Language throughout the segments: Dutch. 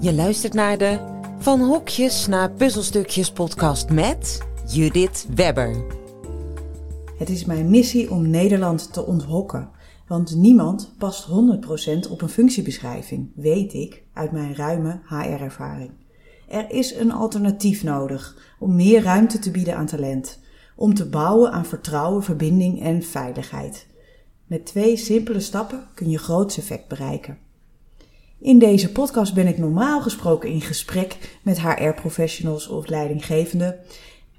Je luistert naar de Van Hokjes naar Puzzelstukjes podcast met Judith Webber. Het is mijn missie om Nederland te onthokken. Want niemand past 100% op een functiebeschrijving, weet ik uit mijn ruime HR-ervaring. Er is een alternatief nodig om meer ruimte te bieden aan talent. Om te bouwen aan vertrouwen, verbinding en veiligheid. Met twee simpele stappen kun je groots effect bereiken. In deze podcast ben ik normaal gesproken in gesprek met HR-professionals of leidinggevenden.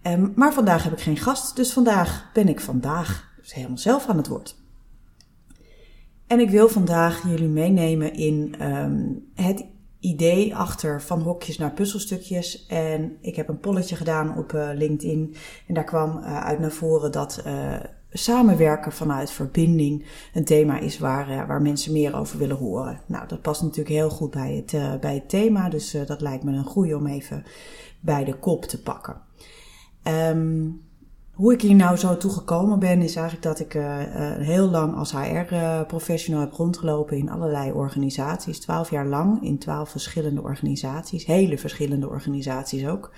Ehm, maar vandaag heb ik geen gast, dus vandaag ben ik vandaag dus helemaal zelf aan het woord. En ik wil vandaag jullie meenemen in um, het idee achter van hokjes naar puzzelstukjes. En ik heb een polletje gedaan op uh, LinkedIn. En daar kwam uh, uit naar voren dat uh, samenwerken vanuit verbinding een thema is waar, waar mensen meer over willen horen. Nou, dat past natuurlijk heel goed bij het, bij het thema. Dus dat lijkt me een goede om even bij de kop te pakken. Um, hoe ik hier nou zo toe gekomen ben, is eigenlijk dat ik heel lang als HR-professional heb rondgelopen in allerlei organisaties. Twaalf jaar lang in twaalf verschillende organisaties. Hele verschillende organisaties ook.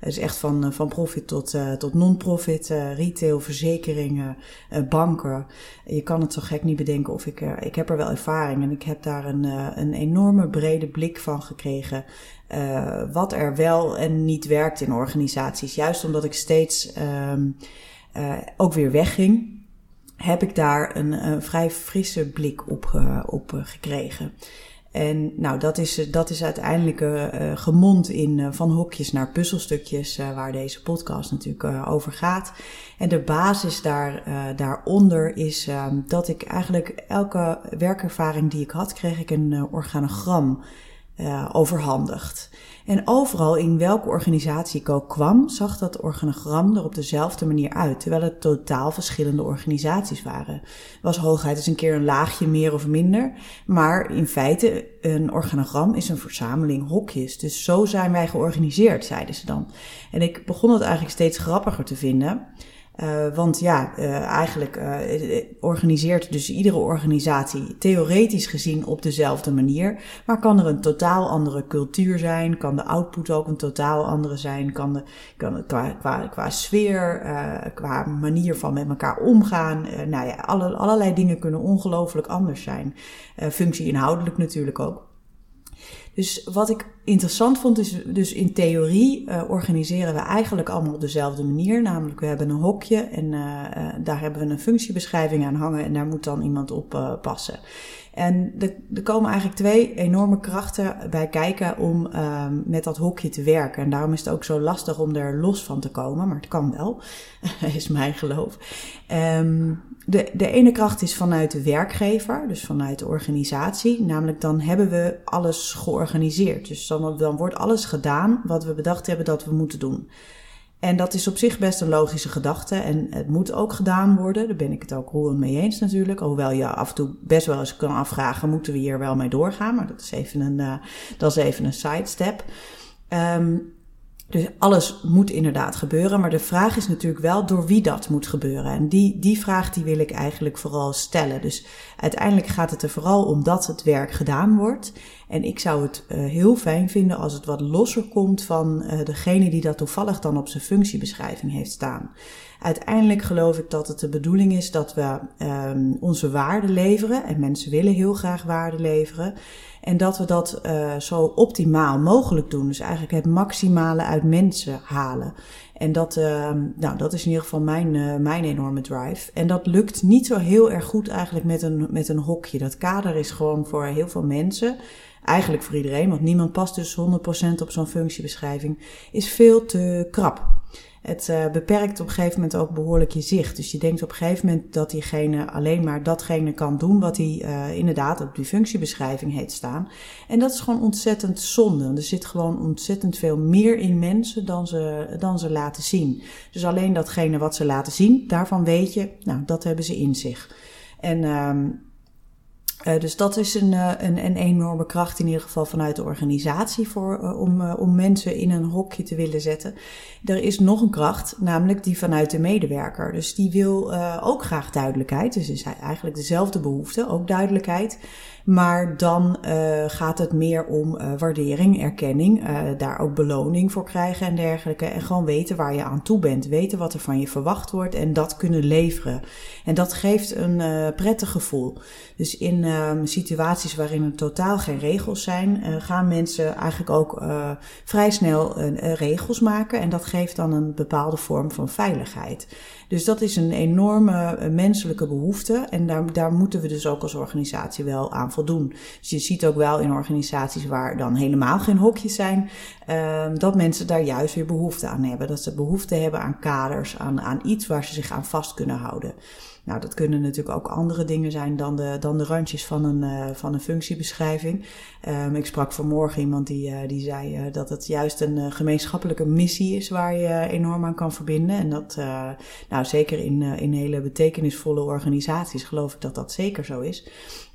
Dus echt van, uh, van profit tot, tot non-profit, retail, verzekeringen, banken. Je kan het zo gek niet bedenken of ik... ik heb er wel ervaring en ik heb daar een, een enorme brede blik van gekregen wat er wel en niet werkt in organisaties. Juist omdat ik steeds uh, ook weer wegging, heb ik daar een, een vrij frisse blik op, op gekregen. En nou, dat is, dat is uiteindelijk uh, gemond in uh, van hokjes naar puzzelstukjes, uh, waar deze podcast natuurlijk over gaat. En de basis daar, daaronder is dat ik eigenlijk elke werkervaring die ik had, kreeg ik een organogram overhandigd. En overal in welke organisatie ik ook kwam, zag dat organogram er op dezelfde manier uit, terwijl het totaal verschillende organisaties waren. Was hooguit eens een keer een laagje meer of minder, maar in feite een organogram is een verzameling hokjes. Dus zo zijn wij georganiseerd, zeiden ze dan. En ik begon het eigenlijk steeds grappiger te vinden. Uh, want ja, uh, eigenlijk uh, organiseert dus iedere organisatie theoretisch gezien op dezelfde manier. Maar kan er een totaal andere cultuur zijn? Kan de output ook een totaal andere zijn? Kan, de, kan qua, qua, qua sfeer, qua manier van met elkaar omgaan? nou ja, alle, allerlei dingen kunnen ongelooflijk anders zijn. functie inhoudelijk natuurlijk ook. Dus wat ik interessant vond is, dus in theorie uh, organiseren we eigenlijk allemaal op dezelfde manier. Namelijk we hebben een hokje en uh, uh, daar hebben we een functiebeschrijving aan hangen en daar moet dan iemand op passen. En er komen eigenlijk twee enorme krachten bij kijken om uh, met dat hokje te werken. En daarom is het ook zo lastig om er los van te komen. Maar het kan wel, is mijn geloof. Um, de, de ene kracht is vanuit de werkgever, dus vanuit de organisatie. Namelijk dan hebben we alles georganiseerd. Dus dan wordt alles gedaan wat we bedacht hebben dat we moeten doen. En dat is op zich best een logische gedachte. En het moet ook gedaan worden. Daar ben ik het ook roerend mee eens natuurlijk. Hoewel je af en toe best wel eens kan afvragen, moeten we hier wel mee doorgaan? Maar dat is even een, uh, dat is even een sidestep. Um, dus alles moet inderdaad gebeuren, maar de vraag is natuurlijk wel door wie dat moet gebeuren. En die, die vraag die wil ik eigenlijk vooral stellen. Dus uiteindelijk gaat het er vooral om dat het werk gedaan wordt. En ik zou het uh, heel fijn vinden als het wat losser komt van uh, degene die dat toevallig dan op zijn functiebeschrijving heeft staan. Uiteindelijk geloof ik dat het de bedoeling is dat we um, onze waarde leveren. En mensen willen heel graag waarde leveren. En dat we dat uh, zo optimaal mogelijk doen. Dus eigenlijk het maximale uit mensen halen. En dat, uh, nou, dat is in ieder geval mijn, uh, mijn enorme drive. En dat lukt niet zo heel erg goed eigenlijk met een, met een hokje. Dat kader is gewoon voor heel veel mensen. Eigenlijk voor iedereen, want niemand past dus 100% op zo'n functiebeschrijving. Is veel te krap het uh, beperkt op een gegeven moment ook behoorlijk je zicht. Dus je denkt op een gegeven moment dat diegene alleen maar datgene kan doen wat hij uh, inderdaad op die functiebeschrijving heeft staan. En dat is gewoon ontzettend zonde. Er zit gewoon ontzettend veel meer in mensen dan ze, dan ze laten zien. Dus alleen datgene wat ze laten zien, daarvan weet je, nou, dat hebben ze in zich. En um, Uh, dus dat is een, uh, een, een, enorme kracht in ieder geval vanuit de organisatie voor, uh, om, om mensen in een hokje te willen zetten. Er is nog een kracht, namelijk die vanuit de medewerker. Dus die wil ook graag duidelijkheid. Dus is eigenlijk dezelfde behoefte, ook duidelijkheid. Maar dan uh, gaat het meer om uh, waardering, erkenning, uh, daar ook beloning voor krijgen en dergelijke. En gewoon weten waar je aan toe bent, weten wat er van je verwacht wordt en dat kunnen leveren. En dat geeft een prettig gevoel. Dus in ehm, situaties waarin er totaal geen regels zijn, gaan mensen eigenlijk ook vrij snel regels maken. En dat geeft dan een bepaalde vorm van veiligheid. Dus dat is een enorme menselijke behoefte. En daar, daar moeten we dus ook als organisatie wel aan Dus je ziet ook wel in organisaties waar dan helemaal geen hokjes zijn, uh, dat mensen daar juist weer behoefte aan hebben. Dat ze behoefte hebben aan kaders, aan, aan iets waar ze zich aan vast kunnen houden. Nou, dat kunnen natuurlijk ook andere dingen zijn dan de, dan de randjes van een, uh, van een functiebeschrijving. Um, ik sprak vanmorgen iemand die, uh, die zei uh, dat het juist een gemeenschappelijke missie is waar je enorm aan kan verbinden. En dat, nou zeker in, in hele betekenisvolle organisaties geloof ik dat dat zeker zo is.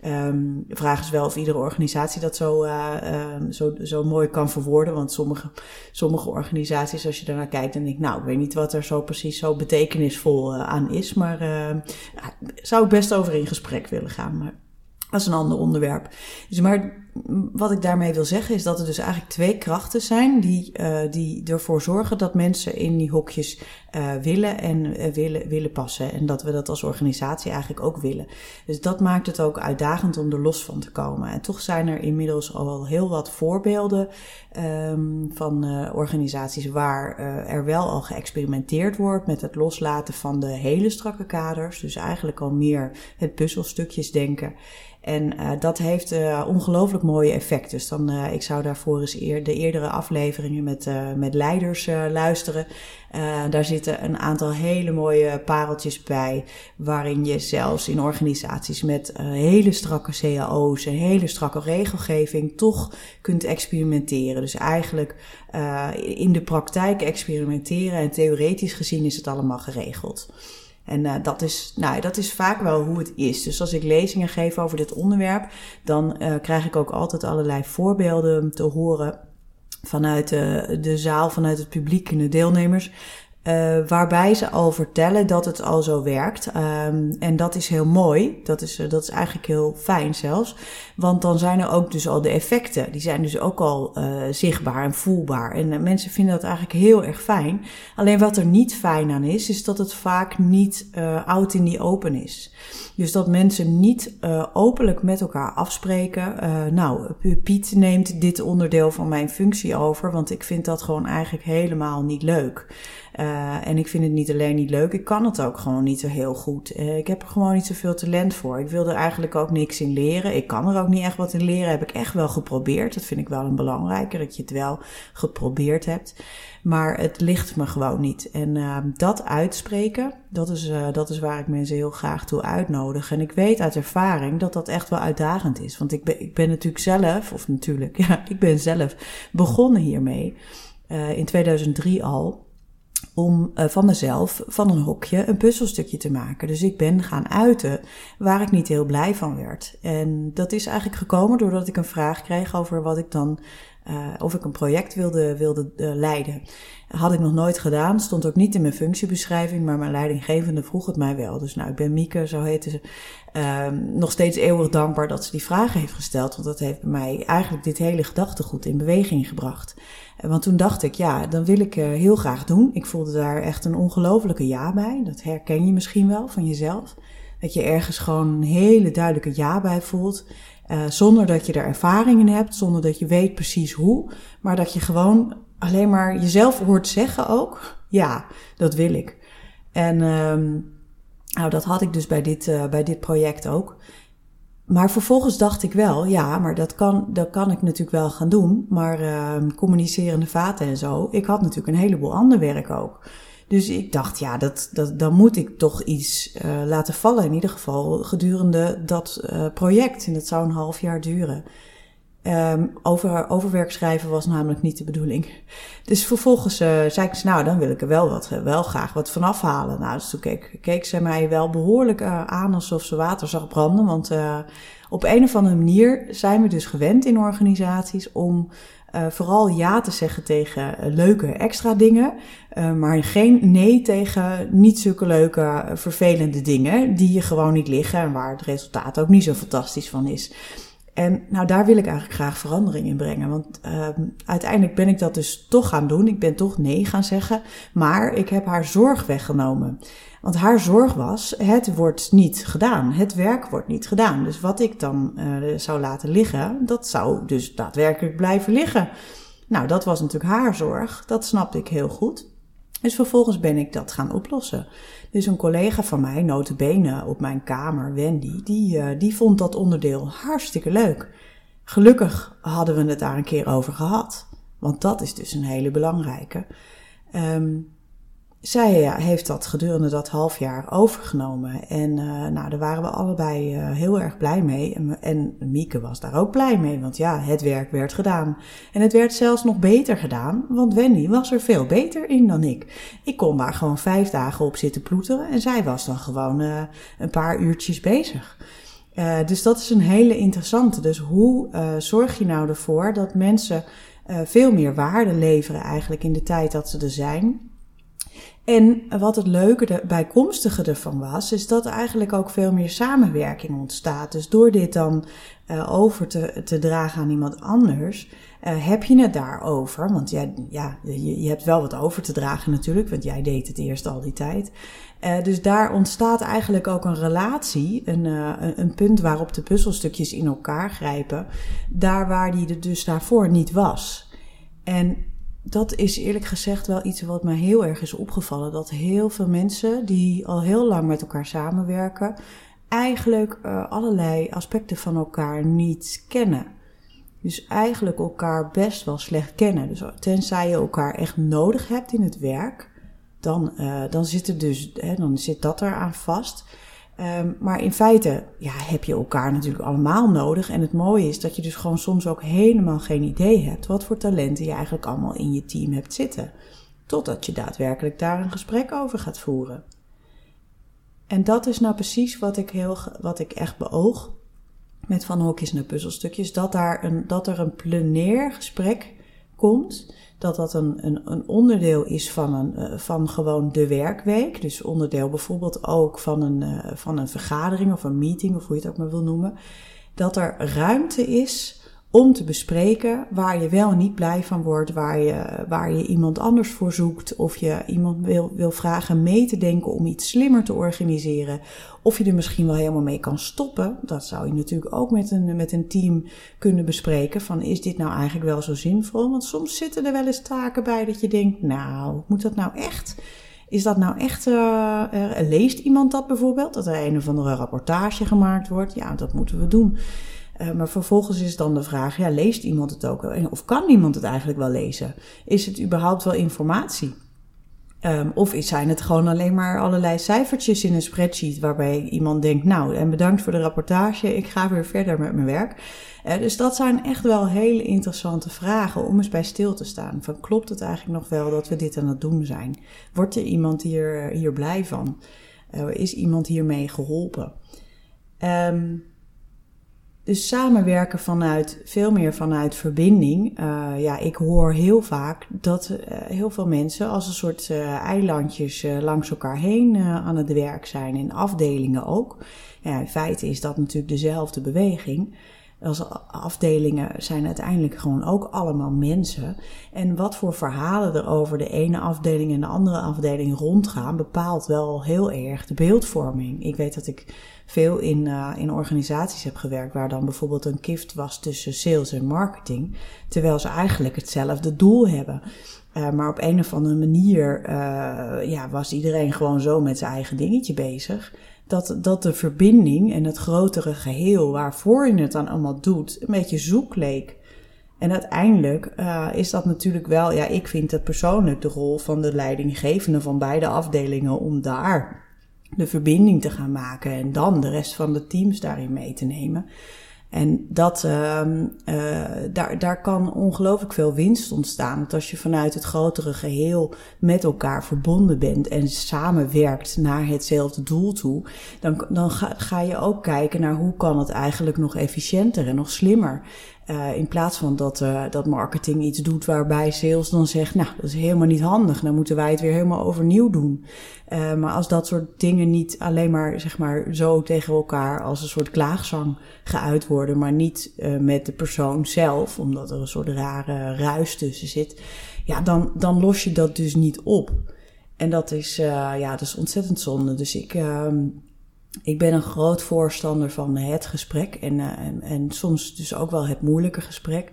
Um, de vraag is wel of iedere organisatie dat zo, um, zo, zo mooi kan verwoorden. Want sommige, sommige organisaties, als je daarnaar kijkt, dan denk ik, nou, ik weet niet wat er zo precies zo betekenisvol aan is. Maar zou ik best over in gesprek willen gaan. Maar dat is een ander onderwerp. Dus maar wat ik daarmee wil zeggen is dat er dus eigenlijk twee krachten zijn die, uh, die ervoor zorgen dat mensen in die hokjes uh, willen en uh, willen, willen passen. En dat we dat als organisatie eigenlijk ook willen. Dus dat maakt het ook uitdagend om er los van te komen. En toch zijn er inmiddels al heel wat voorbeelden um, van organisaties waar er wel al geëxperimenteerd wordt met het loslaten van de hele strakke kaders. Dus eigenlijk al meer het puzzelstukjes denken. En dat heeft uh, mooie effecten. Dus dan, uh, ik zou daarvoor eens eer, de eerdere afleveringen met, met leiders luisteren. daar zitten een aantal hele mooie pareltjes bij. Waarin je zelfs in organisaties met hele strakke cao's en hele strakke regelgeving toch kunt experimenteren. Dus eigenlijk in de praktijk experimenteren en theoretisch gezien is het allemaal geregeld. En uh, dat, is, nou, dat is vaak wel hoe het is. Dus als ik lezingen geef over dit onderwerp, dan uh, krijg ik ook altijd allerlei voorbeelden te horen vanuit de, de zaal, vanuit het publiek en de deelnemers. Uh, waarbij ze al vertellen dat het al zo werkt. Um, en dat is heel mooi. Dat is, uh, dat is eigenlijk heel fijn zelfs. Want dan zijn er ook dus al de effecten. Die zijn dus ook al uh, zichtbaar en voelbaar. En mensen vinden dat eigenlijk heel erg fijn. Alleen wat er niet fijn aan is, is dat het vaak niet out in die open is. Dus dat mensen niet openlijk met elkaar afspreken. nou, Piet neemt dit onderdeel van mijn functie over. Want ik vind dat gewoon eigenlijk helemaal niet leuk. Uh, en ik vind het niet alleen niet leuk, ik kan het ook gewoon niet zo heel goed. Uh, ik heb er gewoon niet zoveel talent voor. Ik wil er eigenlijk ook niks in leren. Ik kan er ook niet echt wat in leren. Heb ik echt wel geprobeerd. Dat vind ik wel een belangrijke, dat je het wel geprobeerd hebt. Maar het ligt me gewoon niet. En uh, dat uitspreken, dat is, dat is waar ik mensen heel graag toe uitnodig. En ik weet uit ervaring dat dat echt wel uitdagend is. Want ik ben, ik ben natuurlijk zelf, of natuurlijk, ja, ik ben zelf begonnen hiermee. in 2003 al om uh, van mezelf, van een hokje, een puzzelstukje te maken. Dus ik ben gaan uiten waar ik niet heel blij van werd. En dat is eigenlijk gekomen doordat ik een vraag kreeg over wat ik dan, uh, of ik een project wilde, wilde uh, leiden. Had ik nog nooit gedaan, stond ook niet in mijn functiebeschrijving, maar mijn leidinggevende vroeg het mij wel. Dus nou, ik ben Mieke, zo heette ze, um, nog steeds eeuwig dankbaar dat ze die vraag heeft gesteld. Want dat heeft mij eigenlijk dit hele gedachtegoed in beweging gebracht. Want toen dacht ik, ja, dan wil ik heel graag doen. Ik voelde daar echt een ongelofelijke ja bij. Dat herken je misschien wel van jezelf. Dat je ergens gewoon een hele duidelijke ja bij voelt. Uh, zonder dat je er ervaring in hebt, zonder dat je weet precies hoe. Maar dat je gewoon alleen maar jezelf hoort zeggen ook. Ja, dat wil ik. En um, nou, dat had ik dus bij dit, uh, bij dit project ook. Maar vervolgens dacht ik wel, ja, maar dat kan, dat kan ik natuurlijk wel gaan doen. Maar uh, communicerende vaten en zo, ik had natuurlijk een heleboel ander werk ook. Dus ik dacht, ja, dat, dat, dan moet ik toch iets uh, laten vallen. In ieder geval gedurende dat uh, project. En dat zou een half jaar duren. Um, over, overwerk schrijven was namelijk niet de bedoeling. Dus vervolgens uh, zei ik, nou, dan wil ik er wel, wat, wel graag wat van afhalen. Nou, dus toen keek, keek ze mij wel behoorlijk aan alsof ze water zag branden. Want Op een of andere manier zijn we dus gewend in organisaties om uh, vooral ja te zeggen tegen leuke extra dingen, uh, maar geen nee tegen niet zulke leuke, vervelende dingen die je gewoon niet liggen en waar het resultaat ook niet zo fantastisch van is. En nou, daar wil ik eigenlijk graag verandering in brengen. Want uh, uiteindelijk ben ik dat dus toch gaan doen. Ik ben toch nee gaan zeggen. Maar ik heb haar zorg weggenomen. Want haar zorg was, het wordt niet gedaan. Het werk wordt niet gedaan. Dus wat ik dan uh, zou laten liggen, dat zou dus daadwerkelijk blijven liggen. Nou, dat was natuurlijk haar zorg. Dat snapte ik heel goed. Dus vervolgens ben ik dat gaan oplossen. Dus een collega van mij, notabene op mijn kamer, Wendy, die, uh, die vond dat onderdeel hartstikke leuk. Gelukkig hadden we het daar een keer over gehad. Want dat is dus een hele belangrijke. Um, zij heeft dat gedurende dat half jaar overgenomen. En uh, nou, daar waren we allebei uh, heel erg blij mee. En, en Mieke was daar ook blij mee, want ja, het werk werd gedaan. En het werd zelfs nog beter gedaan, want Wendy was er veel beter in dan ik. Ik kon daar gewoon vijf dagen op zitten ploeteren en zij was dan gewoon uh, een paar uurtjes bezig. dus dat is een hele interessante. Dus hoe zorg je nou ervoor dat mensen veel meer waarde leveren eigenlijk in de tijd dat ze er zijn? En wat het leuke, de bijkomstige ervan was, is dat eigenlijk ook veel meer samenwerking ontstaat. Dus door dit dan uh, over te, te dragen aan iemand anders, uh, heb je het daarover. Want jij, ja, je, je, hebt wel wat over te dragen natuurlijk, want jij deed het eerst al die tijd. Uh, dus daar ontstaat eigenlijk ook een relatie, een, een punt waarop de puzzelstukjes in elkaar grijpen, daar waar die er dus daarvoor niet was. En dat is eerlijk gezegd wel iets wat mij heel erg is opgevallen. Dat heel veel mensen die al heel lang met elkaar samenwerken, eigenlijk uh, allerlei aspecten van elkaar niet kennen. Dus eigenlijk elkaar best wel slecht kennen. Dus tenzij je elkaar echt nodig hebt in het werk, dan, uh, dan, zit, er dus, hè, dan zit dat eraan vast. Um, maar in feite ja, heb je elkaar natuurlijk allemaal nodig. En het mooie is dat je dus gewoon soms ook helemaal geen idee hebt wat voor talenten je eigenlijk allemaal in je team hebt zitten. Totdat je daadwerkelijk daar een gesprek over gaat voeren. En dat is nou precies wat ik, heel, wat ik echt beoog met Van Hokjes naar puzzelstukjes. Dat, daar een, dat er een plenair gesprek komt dat dat een, een, een onderdeel is van, een, uh, van gewoon de werkweek. Dus onderdeel bijvoorbeeld ook van een, uh, van een vergadering of een meeting, of hoe je het ook maar wil noemen. Dat er ruimte is om te bespreken waar je wel niet blij van wordt, waar je, waar je iemand anders voor zoekt, of je iemand wil, wil vragen mee te denken om iets slimmer te organiseren, of je er misschien wel helemaal mee kan stoppen. Dat zou je natuurlijk ook met een, met een team kunnen bespreken, van is dit nou eigenlijk wel zo zinvol? Want soms zitten er wel eens taken bij dat je denkt, nou, moet dat nou echt? Is dat nou echt, uh, leest iemand dat bijvoorbeeld? Dat er een of andere rapportage gemaakt wordt? Ja, dat moeten we doen. Uh, maar vervolgens is dan de vraag, ja, leest iemand het ook? Of kan iemand het eigenlijk wel lezen? Is het überhaupt wel informatie? Um, of zijn het gewoon alleen maar allerlei cijfertjes in een spreadsheet waarbij iemand denkt, nou, en bedankt voor de rapportage, ik ga weer verder met mijn werk. Uh, dus dat zijn echt wel hele interessante vragen om eens bij stil te staan. Van klopt het eigenlijk nog wel dat we dit aan het doen zijn? Wordt er iemand hier, hier blij van? Is iemand hiermee geholpen? Um, dus samenwerken vanuit, veel meer vanuit verbinding. Uh, ja, ik hoor heel vaak dat uh, heel veel mensen als een soort uh, eilandjes langs elkaar heen aan het werk zijn. In afdelingen ook. Ja, in feite is dat natuurlijk dezelfde beweging. Als afdelingen zijn uiteindelijk gewoon ook allemaal mensen. En wat voor verhalen er over de ene afdeling en de andere afdeling rondgaan, bepaalt wel heel erg de beeldvorming. Ik weet dat ik veel in, uh, in organisaties heb gewerkt waar dan bijvoorbeeld een kift was tussen sales en marketing, terwijl ze eigenlijk hetzelfde doel hebben. Uh, maar op een of andere manier uh, ja, was iedereen gewoon zo met zijn eigen dingetje bezig. Dat, dat de verbinding en het grotere geheel waarvoor je het dan allemaal doet, een beetje zoek leek. En uiteindelijk uh, is dat natuurlijk wel, ja, ik vind het persoonlijk de rol van de leidinggevende van beide afdelingen om daar de verbinding te gaan maken en dan de rest van de teams daarin mee te nemen. En dat, uh, daar, daar kan ongelooflijk veel winst ontstaan. Want als je vanuit het grotere geheel met elkaar verbonden bent en samenwerkt naar hetzelfde doel toe, dan, dan ga, ga je ook kijken naar hoe kan het eigenlijk nog efficiënter en nog slimmer. Uh, in plaats van dat, uh, dat marketing iets doet waarbij sales dan zegt, nou, dat is helemaal niet handig, dan moeten wij het weer helemaal overnieuw doen. Uh, maar als dat soort dingen niet alleen maar, zeg maar, zo tegen elkaar als een soort klaagzang geuit worden, maar niet met de persoon zelf, omdat er een soort rare ruis tussen zit, ja, dan, dan los je dat dus niet op. En dat is, ja, dat is ontzettend zonde. Dus ik, ehm, ik ben een groot voorstander van het gesprek en, uh, en, en, soms dus ook wel het moeilijke gesprek.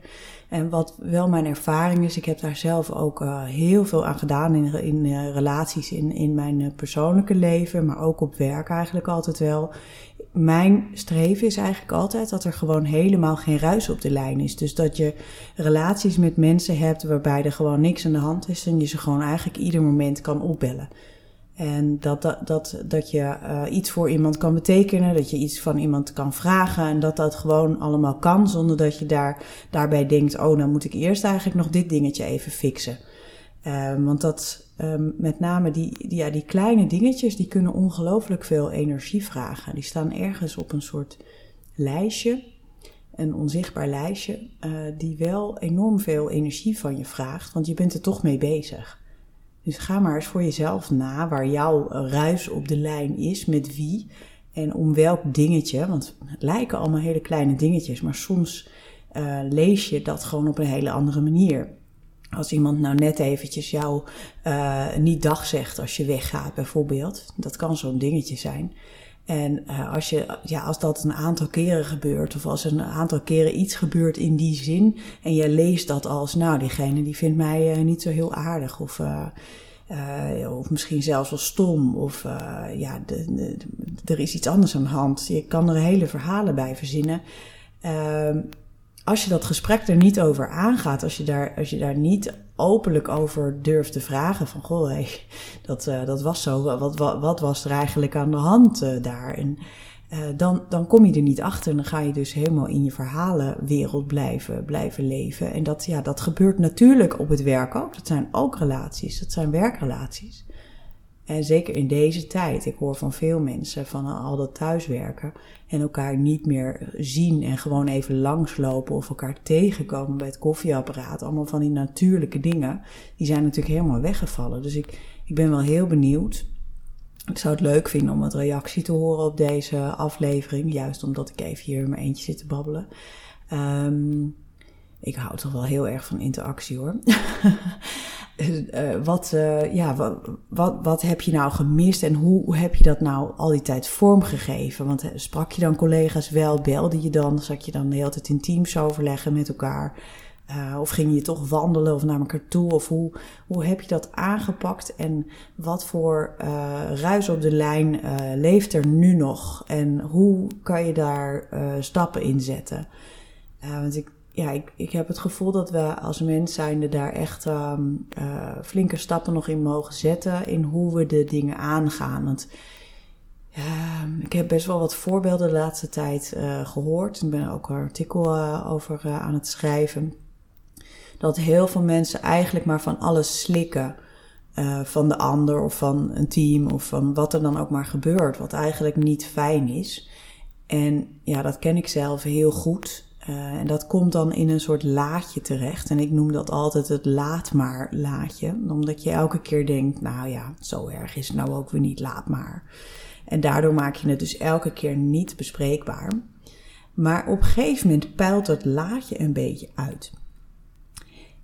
En wat wel mijn ervaring is, ik heb daar zelf ook uh, heel veel aan gedaan in, in relaties, in, in mijn persoonlijke leven, maar ook op werk eigenlijk altijd wel. Mijn streven is eigenlijk altijd dat er gewoon helemaal geen ruis op de lijn is. Dus dat je relaties met mensen hebt waarbij er gewoon niks aan de hand is en je ze gewoon eigenlijk ieder moment kan opbellen. En dat, dat, dat, dat je uh, iets voor iemand kan betekenen, dat je iets van iemand kan vragen en dat dat gewoon allemaal kan zonder dat je daar, daarbij denkt, oh, nou moet ik eerst eigenlijk nog dit dingetje even fixen. Um, want dat, um, met name die, die, ja, die kleine dingetjes, die kunnen ongelooflijk veel energie vragen. Die staan ergens op een soort lijstje, een onzichtbaar lijstje, uh, die wel enorm veel energie van je vraagt, want je bent er toch mee bezig. Dus ga maar eens voor jezelf na waar jouw ruis op de lijn is, met wie en om welk dingetje. Want het lijken allemaal hele kleine dingetjes, maar soms uh, lees je dat gewoon op een hele andere manier. Als iemand nou net eventjes jou uh, niet dag zegt als je weggaat, bijvoorbeeld. Dat kan zo'n dingetje zijn. En uh, als, je, ja, als dat een aantal keren gebeurt, of als een aantal keren iets gebeurt in die zin, en je leest dat als, nou, diegene die vindt mij uh, niet zo heel aardig, of, uh, of misschien zelfs wel stom, of ja, de, er is iets anders aan de hand. Je kan er hele verhalen bij verzinnen. Als je dat gesprek er niet over aangaat, als je daar, als je daar niet openlijk over durft te vragen van, goh, hey, dat, uh, dat was zo, wat, wat, wat, was er eigenlijk aan de hand uh, daar? En uh, dan, dan kom je er niet achter en dan ga je dus helemaal in je verhalenwereld blijven, blijven leven. En dat, ja, dat gebeurt natuurlijk op het werk ook. Dat zijn ook relaties, dat zijn werkrelaties. En zeker in deze tijd, ik hoor van veel mensen van al dat thuiswerken en elkaar niet meer zien en gewoon even langslopen of elkaar tegenkomen bij het koffieapparaat. Allemaal van die natuurlijke dingen, die zijn natuurlijk helemaal weggevallen. Dus ik, ik ben wel heel benieuwd. Ik zou het leuk vinden om wat reactie te horen op deze aflevering, juist omdat ik even hier in mijn eentje zit te babbelen. Um, ik hou toch wel heel erg van interactie hoor. uh, wat, uh, ja, wat, wat, wat heb je nou gemist en hoe heb je dat nou al die tijd vormgegeven? Want uh, sprak je dan collega's wel, belde je dan, zat je dan de hele tijd in teams overleggen met elkaar? of ging je toch wandelen of naar elkaar toe? Of hoe, hoe heb je dat aangepakt? En wat voor ruis op de lijn leeft er nu nog? En hoe kan je daar stappen in zetten? want ik ja, ik, ik heb het gevoel dat we als mens zijnde daar echt um, uh, flinke stappen nog in mogen zetten in hoe we de dingen aangaan. Want ja, ik heb best wel wat voorbeelden de laatste tijd uh, gehoord. Ik ben ook een artikel uh, over aan het schrijven. Dat heel veel mensen eigenlijk maar van alles slikken. van de ander of van een team of van wat er dan ook maar gebeurt. Wat eigenlijk niet fijn is. En ja, dat ken ik zelf heel goed. Uh, en dat komt dan in een soort laadje terecht. En ik noem dat altijd het laat maar laadje. Omdat je elke keer denkt, nou ja, zo erg is het nou ook weer niet, laat maar. En daardoor maak je het dus elke keer niet bespreekbaar. Maar op een gegeven moment peilt dat laadje een beetje uit.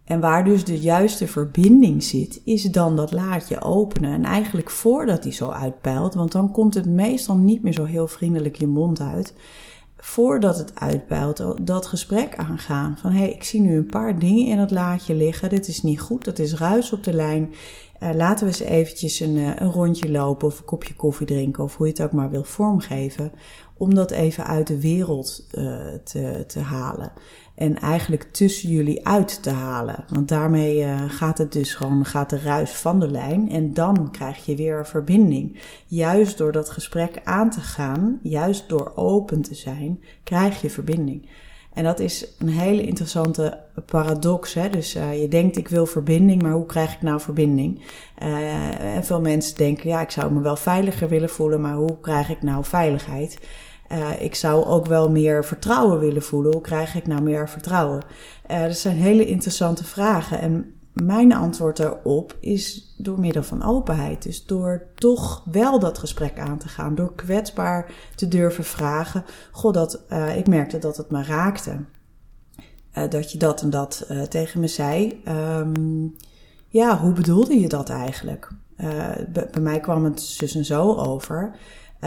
En waar dus de juiste verbinding zit, is dan dat laadje openen. En eigenlijk voordat hij zo uitpeilt, want dan komt het meestal niet meer zo heel vriendelijk je mond uit voordat het uitbuilt, dat gesprek aangaan. Van hé, hey, ik zie nu een paar dingen in het laadje liggen. Dit is niet goed, dat is ruis op de lijn. Uh, laten we eens eventjes een, uh, een rondje lopen of een kopje koffie drinken of hoe je het ook maar wil vormgeven. om dat even uit de wereld uh, te, te halen. En eigenlijk tussen jullie uit te halen. Want daarmee uh, gaat het dus gewoon, gaat de ruis van de lijn. En dan krijg je weer verbinding. Juist door dat gesprek aan te gaan, juist door open te zijn, krijg je verbinding. En dat is een hele interessante paradox. Hè? Dus uh, je denkt, ik wil verbinding, maar hoe krijg ik nou verbinding? Uh, en veel mensen denken, ja, ik zou me wel veiliger willen voelen, maar hoe krijg ik nou veiligheid? Uh, ik zou ook wel meer vertrouwen willen voelen. Hoe krijg ik nou meer vertrouwen? dat zijn hele interessante vragen. En mijn antwoord daarop is door middel van openheid. Dus door toch wel dat gesprek aan te gaan. Door kwetsbaar te durven vragen. God, dat, uh, ik merkte dat het me raakte. Dat je dat en dat tegen me zei. Um, ja, hoe bedoelde je dat eigenlijk? bij mij kwam het zus en zo over.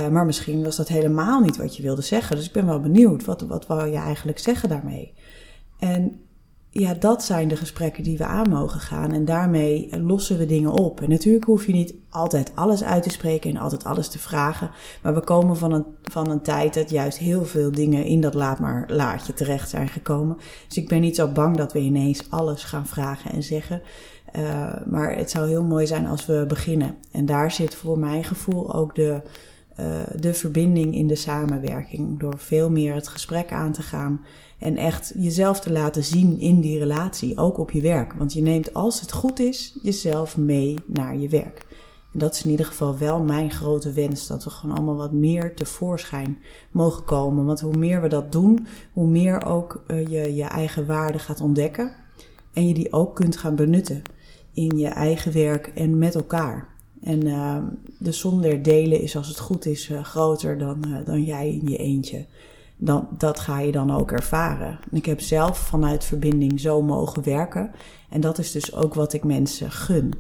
Maar misschien was dat helemaal niet wat je wilde zeggen. Dus ik ben wel benieuwd. Wat, wat wou je eigenlijk zeggen daarmee? En ja, dat zijn de gesprekken die we aan mogen gaan. En daarmee lossen we dingen op. En natuurlijk hoef je niet altijd alles uit te spreken en altijd alles te vragen. Maar we komen van een, van een tijd dat juist heel veel dingen in dat laat maar laadje terecht zijn gekomen. Dus ik ben niet zo bang dat we ineens alles gaan vragen en zeggen. Uh, maar het zou heel mooi zijn als we beginnen. En daar zit voor mijn gevoel ook de, uh, de verbinding in de samenwerking. Door veel meer het gesprek aan te gaan en echt jezelf te laten zien in die relatie, ook op je werk. Want je neemt, als het goed is, jezelf mee naar je werk. En dat is in ieder geval wel mijn grote wens, dat we gewoon allemaal wat meer tevoorschijn mogen komen. Want hoe meer we dat doen, hoe meer ook uh, je je eigen waarde gaat ontdekken. En je die ook kunt gaan benutten in je eigen werk en met elkaar. En uh, de som der delen is, als het goed is, uh, groter dan, dan jij in je eentje dan, dat ga je dan ook ervaren. Ik heb zelf vanuit verbinding zo mogen werken. En dat is dus ook wat ik mensen gun.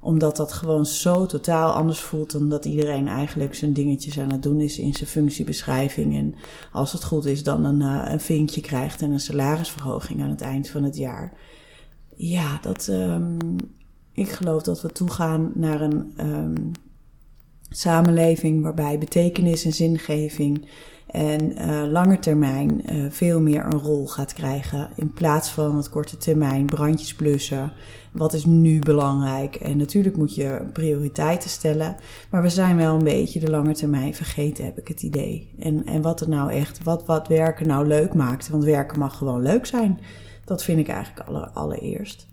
Omdat dat gewoon zo totaal anders voelt dan dat iedereen eigenlijk zijn dingetjes aan het doen is in zijn functiebeschrijving. En als het goed is, dan een, uh, een vinkje krijgt en een salarisverhoging aan het eind van het jaar. Ja, dat, um, ik geloof dat we toegaan naar een um, samenleving waarbij betekenis en zingeving en uh, lange termijn uh, veel meer een rol gaat krijgen. In plaats van het korte termijn brandjes blussen. Wat is nu belangrijk? En natuurlijk moet je prioriteiten stellen. Maar we zijn wel een beetje de lange termijn vergeten, heb ik het idee. En, en wat er nou echt, wat, wat werken nou leuk maakt. Want werken mag gewoon leuk zijn. Dat vind ik eigenlijk aller, allereerst.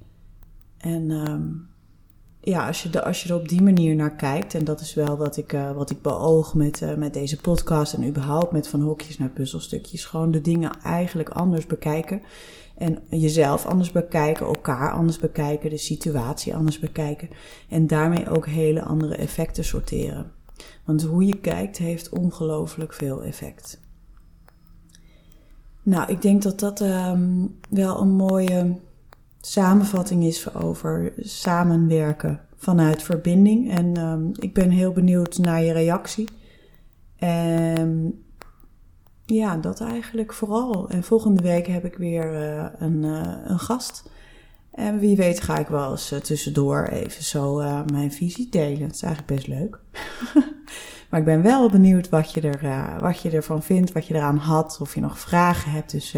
En um, ja, als je, als je er op die manier naar kijkt, en dat is wel wat ik, uh, wat ik beoog met, uh, met deze podcast en überhaupt met van hokjes naar puzzelstukjes, gewoon de dingen eigenlijk anders bekijken. En jezelf anders bekijken, elkaar anders bekijken, de situatie anders bekijken. En daarmee ook hele andere effecten sorteren. Want hoe je kijkt heeft ongelooflijk veel effect. Nou, ik denk dat dat um, wel een mooie samenvatting is over samenwerken vanuit verbinding. En um, ik ben heel benieuwd naar je reactie. En ja, dat eigenlijk vooral. En volgende week heb ik weer uh, een, uh, een gast. En wie weet ga ik wel eens uh, tussendoor even zo mijn visie delen. Dat is eigenlijk best leuk. maar ik ben wel benieuwd wat je, er, wat je ervan vindt, wat je eraan had, of je nog vragen hebt. Dus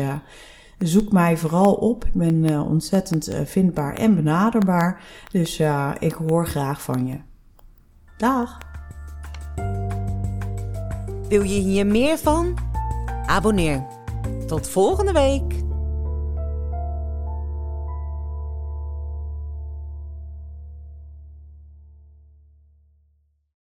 Zoek mij vooral op. Ik ben uh, ontzettend uh, vindbaar en benaderbaar. Dus uh, ik hoor graag van je. Dag! Wil je hier meer van? Abonneer. Tot volgende week!